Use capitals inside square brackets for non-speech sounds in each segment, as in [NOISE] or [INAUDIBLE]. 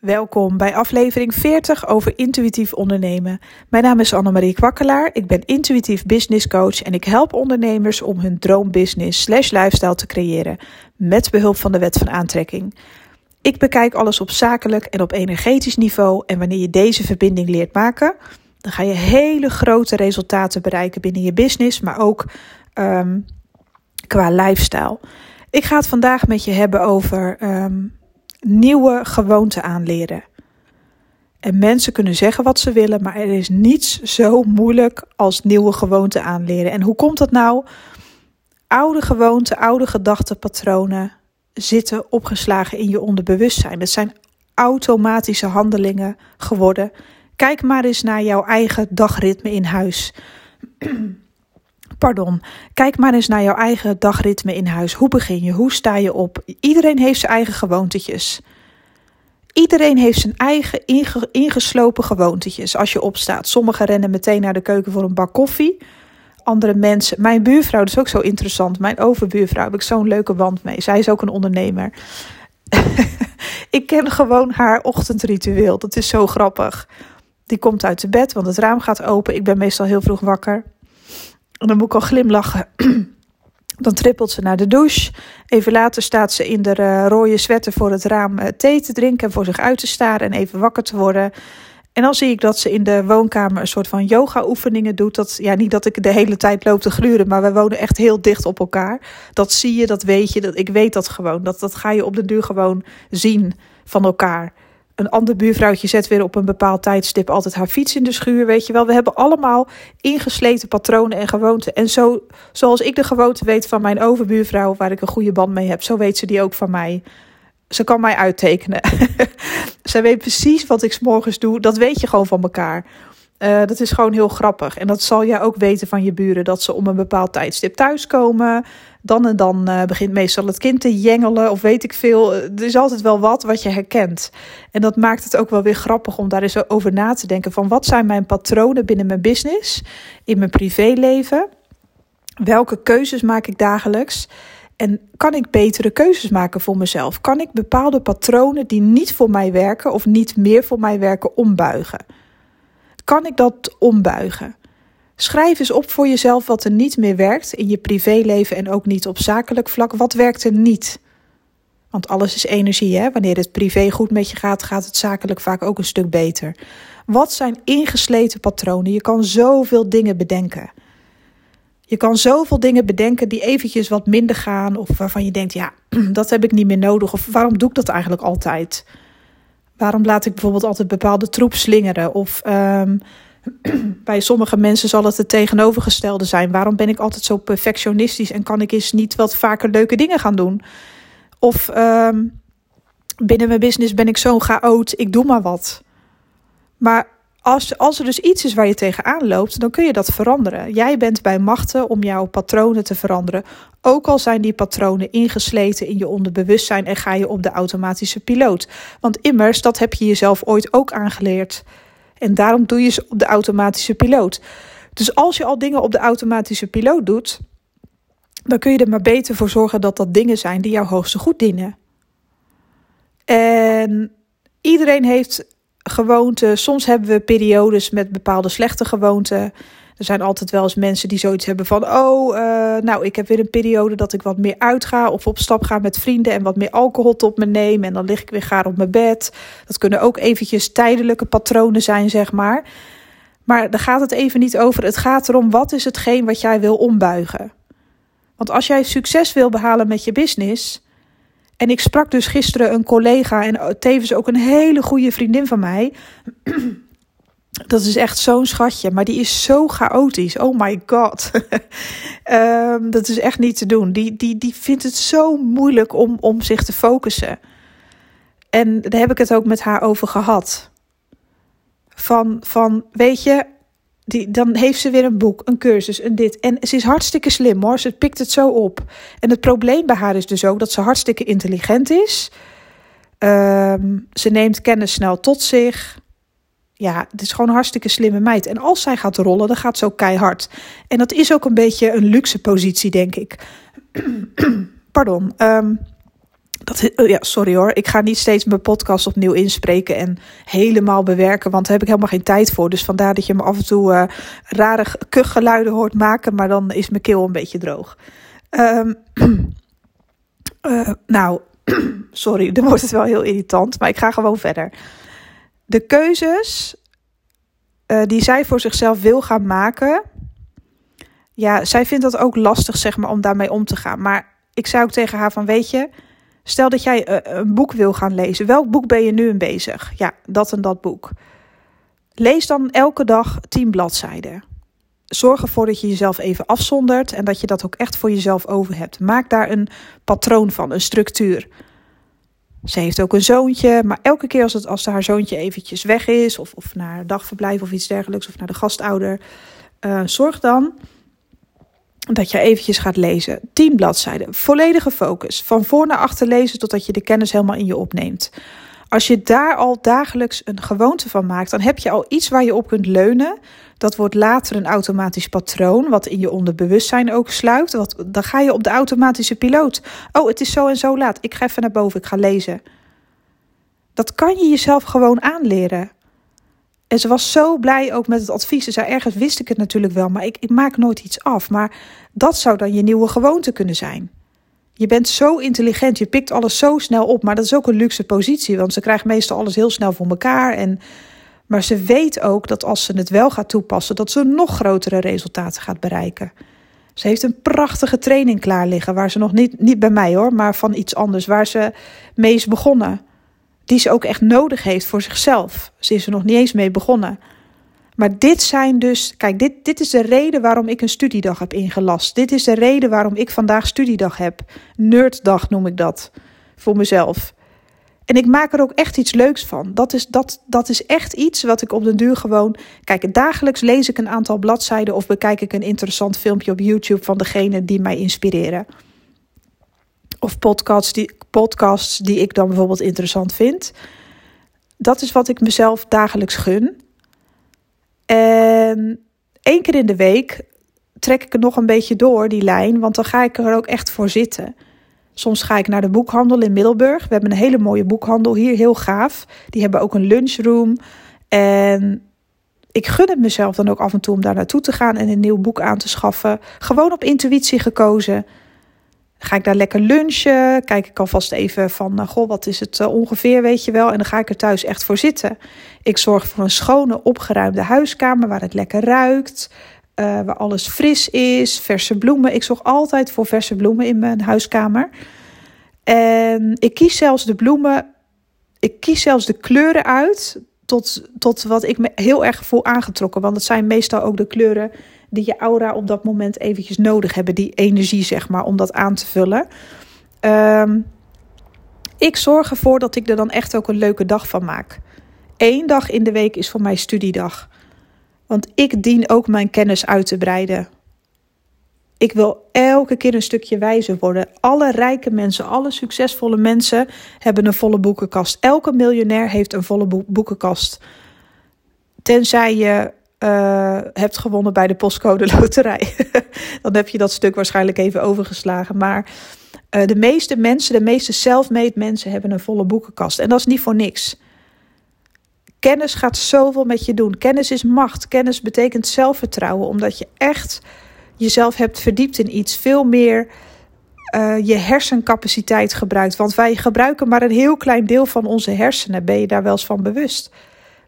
Welkom bij aflevering 40 over intuïtief ondernemen. Mijn naam is Annemarie Kwakkelaar. Ik ben intuïtief business coach en ik help ondernemers om hun droombusiness slash lifestyle te creëren met behulp van de wet van aantrekking. Ik bekijk alles op zakelijk en op energetisch niveau en wanneer je deze verbinding leert maken, dan ga je hele grote resultaten bereiken binnen je business, maar ook um, qua lifestyle. Ik ga het vandaag met je hebben over um, nieuwe gewoonten aanleren. En mensen kunnen zeggen wat ze willen, maar er is niets zo moeilijk als nieuwe gewoonten aanleren. En hoe komt dat nou? Oude gewoonten, oude gedachtenpatronen zitten opgeslagen in je onderbewustzijn. Het zijn automatische handelingen geworden. Kijk maar eens naar jouw eigen dagritme in huis. Pardon. Kijk maar eens naar jouw eigen dagritme in huis. Hoe begin je? Hoe sta je op? Iedereen heeft zijn eigen gewoontetjes. Iedereen heeft zijn eigen ingeslopen gewoontetjes als je opstaat. Sommigen rennen meteen naar de keuken voor een bak koffie. Andere mensen. Mijn buurvrouw, is ook zo interessant. Mijn overbuurvrouw heb ik zo'n leuke band mee. Zij is ook een ondernemer. [LAUGHS] ik ken gewoon haar ochtendritueel. Dat is zo grappig. Die komt uit de bed, want het raam gaat open. Ik ben meestal heel vroeg wakker. En dan moet ik al glimlachen. [CLEARS THROAT] Dan trippelt ze naar de douche. Even later staat ze in de uh, rode sweater voor het raam uh, thee te drinken en voor zich uit te staren en even wakker te worden. En dan zie ik dat ze in de woonkamer een soort van yoga-oefeningen doet. Dat, ja, niet dat ik de hele tijd loop te gluren, maar we wonen echt heel dicht op elkaar. Dat zie je, dat weet je, dat, ik weet dat gewoon. Dat, dat ga je op de duur gewoon zien van elkaar een ander buurvrouwtje zet weer op een bepaald tijdstip altijd haar fiets in de schuur. Weet je wel, we hebben allemaal ingesleten patronen en gewoonten. En zo, zoals ik de gewoonte weet van mijn overbuurvrouw, waar ik een goede band mee heb, zo weet ze die ook van mij. Ze kan mij uittekenen. [LAUGHS] ze weet precies wat ik morgens doe. Dat weet je gewoon van elkaar. Uh, dat is gewoon heel grappig. En dat zal jij ook weten van je buren. Dat ze om een bepaald tijdstip thuiskomen. Dan en dan uh, begint meestal het kind te jengelen. Of weet ik veel. Er is altijd wel wat wat je herkent. En dat maakt het ook wel weer grappig om daar eens over na te denken. Van wat zijn mijn patronen binnen mijn business? In mijn privéleven? Welke keuzes maak ik dagelijks? En kan ik betere keuzes maken voor mezelf? Kan ik bepaalde patronen die niet voor mij werken of niet meer voor mij werken ombuigen? Kan ik dat ombuigen? Schrijf eens op voor jezelf wat er niet meer werkt in je privéleven en ook niet op zakelijk vlak. Wat werkt er niet? Want alles is energie, hè? Wanneer het privé goed met je gaat, gaat het zakelijk vaak ook een stuk beter. Wat zijn ingesleten patronen? Je kan zoveel dingen bedenken. Je kan zoveel dingen bedenken die eventjes wat minder gaan, of waarvan je denkt, ja, [CLEARS THROAT] dat heb ik niet meer nodig, of waarom doe ik dat eigenlijk altijd? Waarom laat ik bijvoorbeeld altijd bepaalde troep slingeren? Of um, [CLEARS THROAT] bij sommige mensen zal het het tegenovergestelde zijn. Waarom ben ik altijd zo perfectionistisch en kan ik eens niet wat vaker leuke dingen gaan doen? Of um, binnen mijn business ben ik zo chaot, ik doe maar wat. Maar als, als er dus iets is waar je tegenaan loopt, dan kun je dat veranderen. Jij bent bij machten om jouw patronen te veranderen. Ook al zijn die patronen ingesleten in je onderbewustzijn en ga je op de automatische piloot. Want immers, dat heb je jezelf ooit ook aangeleerd. En daarom doe je ze op de automatische piloot. Dus als je al dingen op de automatische piloot doet, dan kun je er maar beter voor zorgen dat dat dingen zijn die jouw hoogste goed dienen. En iedereen heeft gewoonten. Soms hebben we periodes met bepaalde slechte gewoonten. Er zijn altijd wel eens mensen die zoiets hebben van: Oh, uh, nou, ik heb weer een periode dat ik wat meer uitga of op stap ga met vrienden en wat meer alcohol tot me neem. En dan lig ik weer gaar op mijn bed. Dat kunnen ook eventjes tijdelijke patronen zijn, zeg maar. Maar daar gaat het even niet over. Het gaat erom: wat is hetgeen wat jij wil ombuigen? Want als jij succes wil behalen met je business en ik sprak dus gisteren een collega en tevens ook een hele goede vriendin van mij. [CLEARS THROAT] Dat is echt zo'n schatje, maar die is zo chaotisch. Oh my god. um, [LAUGHS] dat is echt niet te doen. Die, die, die vindt het zo moeilijk om, om zich te focussen. En daar heb ik het ook met haar over gehad. Van, van weet je, die, dan heeft ze weer een boek, een cursus, een dit. En ze is hartstikke slim hoor. Ze pikt het zo op. En het probleem bij haar is dus ook dat ze hartstikke intelligent is. Um, ze neemt kennis snel tot zich. Ja, het is gewoon een hartstikke slimme meid. En als zij gaat rollen, dan gaat ze ook keihard. En dat is ook een beetje een luxe positie, denk ik. [CLEARS THROAT] Pardon. Um, Dat, oh ja, sorry hoor. Ik ga niet steeds mijn podcast opnieuw inspreken en helemaal bewerken. Want daar heb ik helemaal geen tijd voor. Dus vandaar dat je me af en toe uh, rare kuchgeluiden hoort maken. Maar dan is mijn keel een beetje droog. Um, uh, [CLEARS THROAT] nou, [CLEARS THROAT] sorry, dan wordt het wel heel irritant. Maar ik ga gewoon verder. De keuzes uh, die zij voor zichzelf wil gaan maken. Ja, zij vindt dat ook lastig, zeg maar, om daarmee om te gaan. Maar ik zou ook tegen haar van, weet je, stel dat jij uh, een boek wil gaan lezen. Welk boek ben je nu in bezig? Ja, dat en dat boek. Lees dan elke dag tien bladzijden. Zorg ervoor dat je jezelf even afzondert en dat je dat ook echt voor jezelf over hebt. Maak daar een patroon van, een structuur. Ze heeft ook een zoontje, maar elke keer als, het, als haar zoontje eventjes weg is, of, of naar dagverblijf of iets dergelijks, of naar de gastouder, uh, zorg dan dat je eventjes gaat lezen. 10 bladzijden, volledige focus. Van voor naar achter lezen totdat je de kennis helemaal in je opneemt. Als je daar al dagelijks een gewoonte van maakt, dan heb je al iets waar je op kunt leunen. Dat wordt later een automatisch patroon, wat in je onderbewustzijn ook sluit. Dan ga je op de automatische piloot. Oh, het is zo en zo laat. Ik ga even naar boven, ik ga lezen. Dat kan je jezelf gewoon aanleren. En ze was zo blij ook met het advies. Ze zei, ergens wist ik het natuurlijk wel, maar ik, ik maak nooit iets af. Maar dat zou dan je nieuwe gewoonte kunnen zijn. Je bent zo intelligent, je pikt alles zo snel op. Maar dat is ook een luxe positie, want ze krijgt meestal alles heel snel voor elkaar. En, maar ze weet ook dat als ze het wel gaat toepassen, dat ze nog grotere resultaten gaat bereiken. Ze heeft een prachtige training klaar liggen, waar ze nog niet, niet bij mij hoor, maar van iets anders, waar ze mee is begonnen. Die ze ook echt nodig heeft voor zichzelf. Ze is er nog niet eens mee begonnen. Maar dit zijn dus, kijk, dit, dit is de reden waarom ik een studiedag heb ingelast. Dit is de reden waarom ik vandaag studiedag heb. Nerddag noem ik dat voor mezelf. En ik maak er ook echt iets leuks van. Dat is, dat, dat is echt iets wat ik op den duur gewoon. Kijk, dagelijks lees ik een aantal bladzijden of bekijk ik een interessant filmpje op YouTube van degene die mij inspireren. Of podcasts die, podcasts die ik dan bijvoorbeeld interessant vind. Dat is wat ik mezelf dagelijks gun. En één keer in de week trek ik het nog een beetje door, die lijn, want dan ga ik er ook echt voor zitten. Soms ga ik naar de boekhandel in Middelburg. We hebben een hele mooie boekhandel hier, heel gaaf. Die hebben ook een lunchroom. En ik gun het mezelf dan ook af en toe om daar naartoe te gaan en een nieuw boek aan te schaffen. Gewoon op intuïtie gekozen. Ga ik daar lekker lunchen? Kijk ik alvast even van, nou, goh, wat is het uh, ongeveer, weet je wel? En dan ga ik er thuis echt voor zitten. Ik zorg voor een schone, opgeruimde huiskamer waar het lekker ruikt. Uh, waar alles fris is, verse bloemen. Ik zorg altijd voor verse bloemen in mijn huiskamer. En ik kies zelfs de bloemen, ik kies zelfs de kleuren uit tot, tot wat ik me heel erg voel aangetrokken. Want het zijn meestal ook de kleuren die je aura op dat moment eventjes nodig hebben. Die energie, zeg maar, om dat aan te vullen. Um, ik zorg ervoor dat ik er dan echt ook een leuke dag van maak. Eén dag in de week is voor mij studiedag. Want ik dien ook mijn kennis uit te breiden. Ik wil elke keer een stukje wijzer worden. Alle rijke mensen, alle succesvolle mensen hebben een volle boekenkast. Elke miljonair heeft een volle boekenkast. Tenzij je uh, hebt gewonnen bij de postcode loterij. [LAUGHS] Dan heb je dat stuk waarschijnlijk even overgeslagen. Maar uh, de meeste mensen, de meeste self-made mensen hebben een volle boekenkast. En dat is niet voor niks. Kennis gaat zoveel met je doen. Kennis is macht. Kennis betekent zelfvertrouwen. Omdat je echt jezelf hebt verdiept in iets. Veel meer uh, je hersencapaciteit gebruikt. Want wij gebruiken maar een heel klein deel van onze hersenen. Ben je daar wel eens van bewust?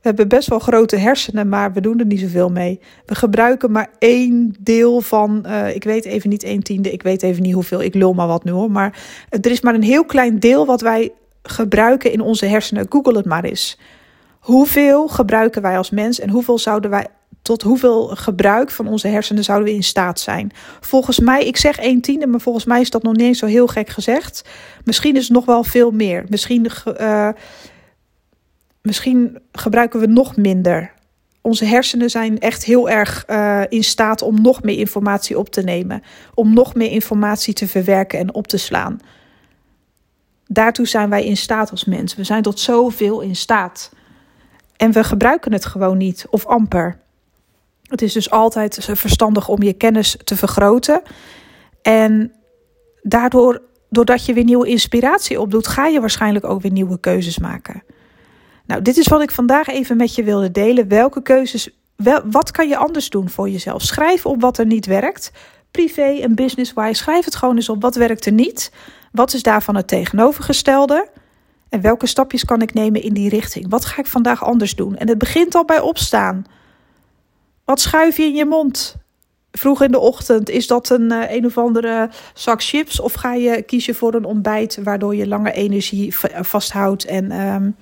We hebben best wel grote hersenen, maar we doen er niet zoveel mee. We gebruiken maar één deel van, uh, ik weet even niet één tiende, ik weet even niet hoeveel, ik lul maar wat nu hoor. Maar er is maar een heel klein deel wat wij gebruiken in onze hersenen. Google het maar eens. Hoeveel gebruiken wij als mens en hoeveel zouden wij, tot hoeveel gebruik van onze hersenen zouden we in staat zijn? Volgens mij, ik zeg één tiende, maar volgens mij is dat nog niet eens zo heel gek gezegd. Misschien is het nog wel veel meer. Misschien uh, misschien gebruiken we nog minder. Onze hersenen zijn echt heel erg uh, in staat om nog meer informatie op te nemen, om nog meer informatie te verwerken en op te slaan. Daartoe zijn wij in staat als mens. We zijn tot zoveel in staat. En we gebruiken het gewoon niet, of amper. Het is dus altijd verstandig om je kennis te vergroten. En daardoor doordat je weer nieuwe inspiratie opdoet, ga je waarschijnlijk ook weer nieuwe keuzes maken. Nou, dit is wat ik vandaag even met je wilde delen. Welke keuzes, wel, wat kan je anders doen voor jezelf? Schrijf op wat er niet werkt. Privé en business-wise, schrijf het gewoon eens op. Wat werkt er niet? Wat is daarvan het tegenovergestelde? En welke stapjes kan ik nemen in die richting? Wat ga ik vandaag anders doen? En het begint al bij opstaan. Wat schuif je in je mond? Vroeg in de ochtend, is dat een uh, een of andere zak chips? Of ga je kiezen voor een ontbijt waardoor je langer energie vasthoudt en um,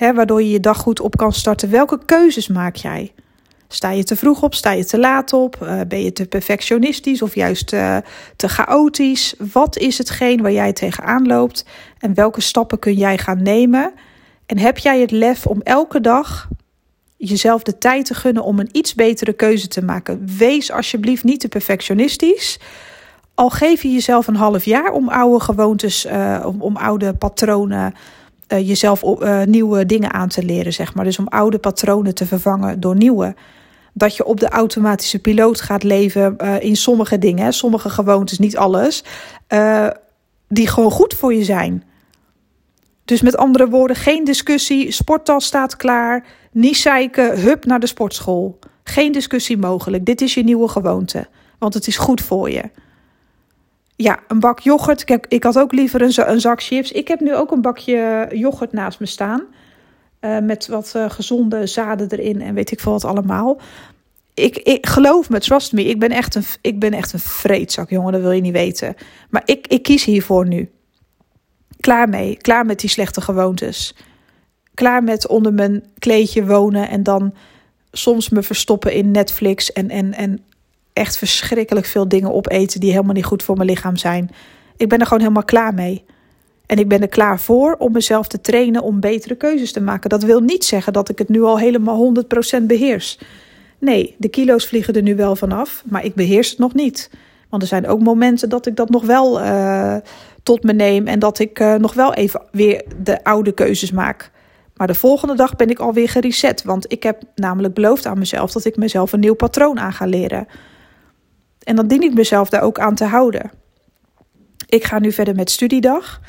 hè, waardoor je je dag goed op kan starten? Welke keuzes maak jij? Sta je te vroeg op? Sta je te laat op? Uh, ben je te perfectionistisch of juist uh, te chaotisch? Wat is hetgeen waar jij tegenaan loopt? En welke stappen kun jij gaan nemen? En heb jij het lef om elke dag jezelf de tijd te gunnen om een iets betere keuze te maken? Wees alsjeblieft niet te perfectionistisch. Al geef je jezelf een half jaar om oude gewoontes, uh, om, om oude patronen uh, jezelf uh, nieuwe dingen aan te leren, zeg maar. Dus om oude patronen te vervangen door nieuwe dat je op de automatische piloot gaat leven uh, in sommige dingen, sommige gewoontes, niet alles, die gewoon goed voor je zijn. Dus met andere woorden, geen discussie, sporttas staat klaar, niet zeiken, hup naar de sportschool. Geen discussie mogelijk. Dit is je nieuwe gewoonte, want het is goed voor je. Ja, een bak yoghurt. Ik, had ook liever een, een zak chips. Ik heb nu ook een bakje yoghurt naast me staan. Uh, met wat uh, gezonde zaden erin en weet ik veel wat allemaal. Ik, ik geloof me, trust me, ik ben echt een, ik ben echt een vreedzak, jongen, dat wil je niet weten. Maar ik, ik kies hiervoor nu. Klaar mee, klaar met die slechte gewoontes. Klaar met onder mijn kleedje wonen en dan soms me verstoppen in Netflix en, en, en echt verschrikkelijk veel dingen opeten die helemaal niet goed voor mijn lichaam zijn. Ik ben er gewoon helemaal klaar mee. En ik ben er klaar voor om mezelf te trainen om betere keuzes te maken. Dat wil niet zeggen dat ik het nu al helemaal 100% beheers. Nee, de kilo's vliegen er nu wel vanaf, maar ik beheers het nog niet. Want er zijn ook momenten dat ik dat nog wel uh, tot me neem en dat ik uh, nog wel even weer de oude keuzes maak. Maar de volgende dag ben ik alweer gereset, want ik heb namelijk beloofd aan mezelf dat ik mezelf een nieuw patroon aan ga leren. En dan dien ik mezelf daar ook aan te houden. Ik ga nu verder met studiedag.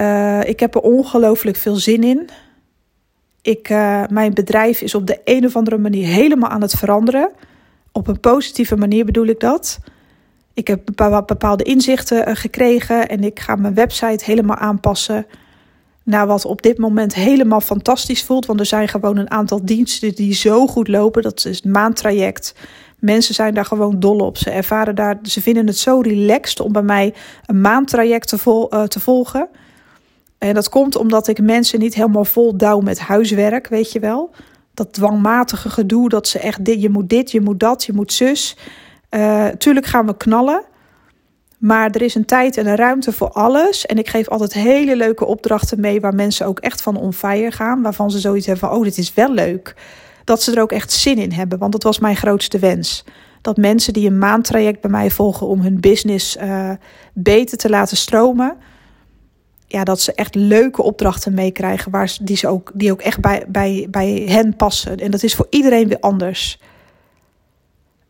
Uh, ik heb er ongelooflijk veel zin in. Ik, uh, mijn bedrijf is op de een of andere manier helemaal aan het veranderen. Op een positieve manier bedoel ik dat. Ik heb bepaalde inzichten uh, gekregen en ik ga mijn website helemaal aanpassen naar wat op dit moment helemaal fantastisch voelt. Want er zijn gewoon een aantal diensten die zo goed lopen. Dat is het maandtraject. Mensen zijn daar gewoon dol op. Ze ervaren daar, ze vinden het zo relaxed om bij mij een maandtraject te, vol, uh, te volgen. En dat komt omdat ik mensen niet helemaal vol douw met huiswerk, weet je wel. Dat dwangmatige gedoe, dat ze echt dit, je moet dit, je moet dat, je moet zus. Uh, tuurlijk gaan we knallen. Maar er is een tijd en een ruimte voor alles. En ik geef altijd hele leuke opdrachten mee waar mensen ook echt van on fire gaan. Waarvan ze zoiets hebben van, oh, dit is wel leuk. Dat ze er ook echt zin in hebben, want dat was mijn grootste wens. Dat mensen die een maandtraject bij mij volgen om hun business uh, beter te laten stromen ja, dat ze echt leuke opdrachten meekrijgen, waar die, ze ook, die ook echt bij, bij, bij hen passen. En dat is voor iedereen weer anders.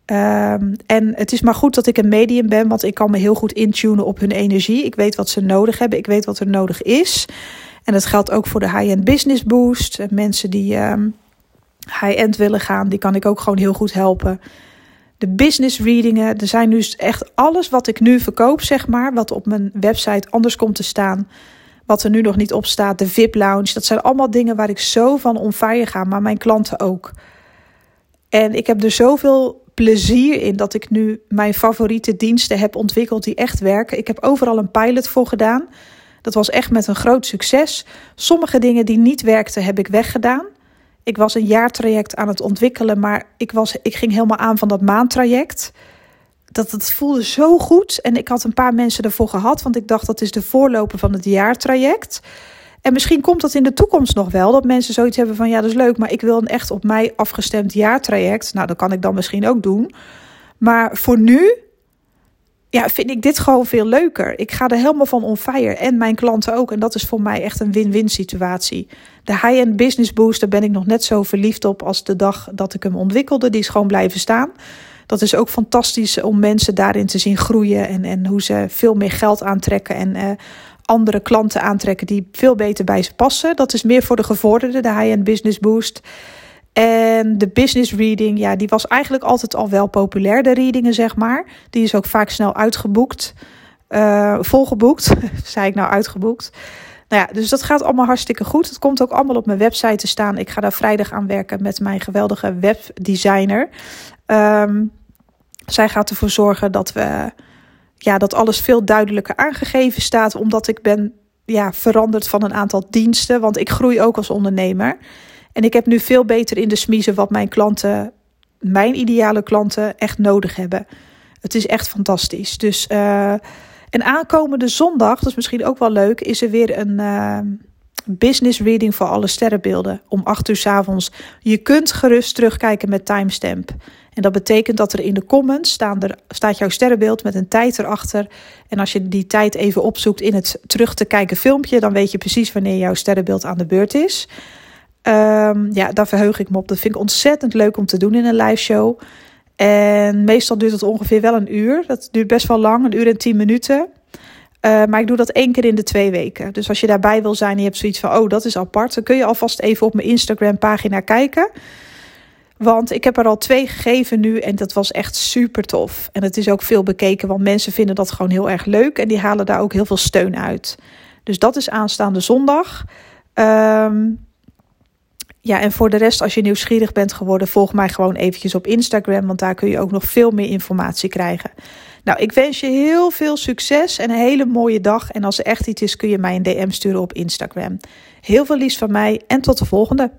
Um, en het is maar goed dat ik een medium ben, want ik kan me heel goed intunen op hun energie. Ik weet wat ze nodig hebben, ik weet wat er nodig is. En dat geldt ook voor de high-end business boost. Mensen die um, high-end willen gaan, die kan ik ook gewoon heel goed helpen de business readingen. Er zijn nu echt alles wat ik nu verkoop, zeg maar, wat op mijn website anders komt te staan. Wat er nu nog niet op staat, de VIP Lounge. Dat zijn allemaal dingen waar ik zo van on fire ga, maar mijn klanten ook. En ik heb er zoveel plezier in dat ik nu mijn favoriete diensten heb ontwikkeld die echt werken. Ik heb overal een pilot voor gedaan. Dat was echt met een groot succes. Sommige dingen die niet werkten, heb ik weggedaan. Ik was een jaartraject aan het ontwikkelen, maar ik, was, ik ging helemaal aan van dat maandtraject. Dat het voelde zo goed. En ik had een paar mensen ervoor gehad, want ik dacht dat is de voorloper van het jaartraject. En misschien komt dat in de toekomst nog wel, dat mensen zoiets hebben van ja, dat is leuk, maar ik wil een echt op mij afgestemd jaartraject. Nou, dat kan ik dan misschien ook doen. Maar voor nu ja, vind ik dit gewoon veel leuker. Ik ga er helemaal van on. En mijn klanten ook. En dat is voor mij echt een win-win situatie. De high-end business boost, daar ben ik nog net zo verliefd op als de dag dat ik hem ontwikkelde. Die is gewoon blijven staan. Dat is ook fantastisch om mensen daarin te zien groeien en, en hoe ze veel meer geld aantrekken en uh, andere klanten aantrekken die veel beter bij ze passen. Dat is meer voor de gevorderden, de high-end business boost. En de business reading, ja, die was eigenlijk altijd al wel populair, de readingen zeg maar. Die is ook vaak snel uitgeboekt, uh, volgeboekt, [LAUGHS] zei ik nou uitgeboekt. Nou ja, dus dat gaat allemaal hartstikke goed. Het komt ook allemaal op mijn website te staan. Ik ga daar vrijdag aan werken met mijn geweldige webdesigner. Um, zij gaat ervoor zorgen dat we ja, dat alles veel duidelijker aangegeven staat, omdat ik ben ja, veranderd van een aantal diensten, want ik groei ook als ondernemer. En ik heb nu veel beter in de smiezen wat mijn klanten, mijn ideale klanten, echt nodig hebben. Het is echt fantastisch. Dus uh, en aankomende zondag, dat is misschien ook wel leuk, is er weer een uh, business reading voor alle sterrenbeelden om 8 uur s avonds. Je kunt gerust terugkijken met timestamp. En dat betekent dat er in de comments staan er, staat jouw sterrenbeeld met een tijd erachter. En als je die tijd even opzoekt in het terug te kijken filmpje, dan weet je precies wanneer jouw sterrenbeeld aan de beurt is. Um, ja, daar verheug ik me op. Dat vind ik ontzettend leuk om te doen in een live show. En meestal duurt het ongeveer wel een uur. Dat duurt best wel lang, een uur en tien minuten. Uh, maar ik doe dat één keer in de twee weken. Dus als je daarbij wil zijn en je hebt zoiets van: oh, dat is apart, dan kun je alvast even op mijn Instagram-pagina kijken. Want ik heb er al twee gegeven nu en dat was echt super tof. En het is ook veel bekeken, want mensen vinden dat gewoon heel erg leuk en die halen daar ook heel veel steun uit. Dus dat is aanstaande zondag. Um, ja, en voor de rest, als je nieuwsgierig bent geworden, volg mij gewoon eventjes op Instagram, want daar kun je ook nog veel meer informatie krijgen. Nou, ik wens je heel veel succes en een hele mooie dag. En als er echt iets is, kun je mij een DM sturen op Instagram. Heel veel liefs van mij en tot de volgende.